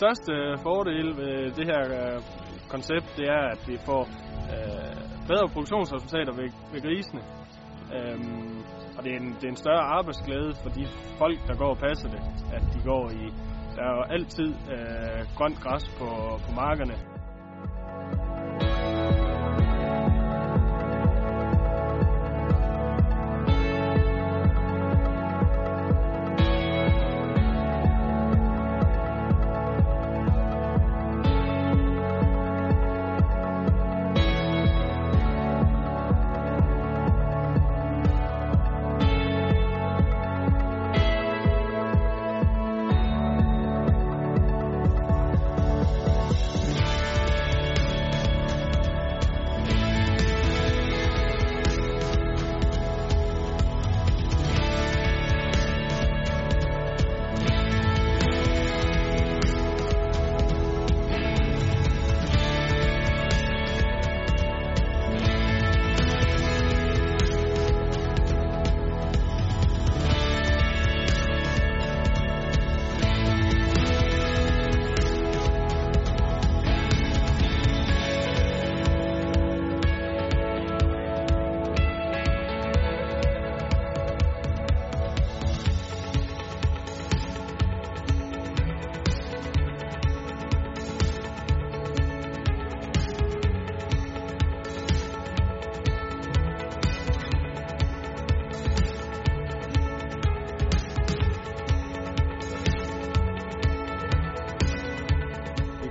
Største fordel ved det her øh, koncept, det er, at vi får øh, bedre produktionsresultater ved, ved grisene. Øhm, og det er, en, det er en større arbejdsglæde for de folk, der går og passer det, at de går i... Der er jo altid øh, grønt græs på, på markerne.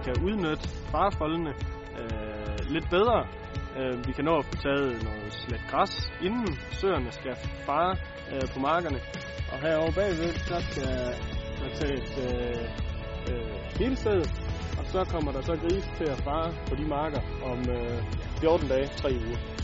Kan udnytte farefoldene øh, lidt bedre. Øh, vi kan nå at få taget noget slet græs, inden søerne skal fare øh, på markerne. Og herovre bagved, der skal der tages øh, øh, hele stedet, og så kommer der så grise til at fare på de marker om øh, 14 dage, 3 uger.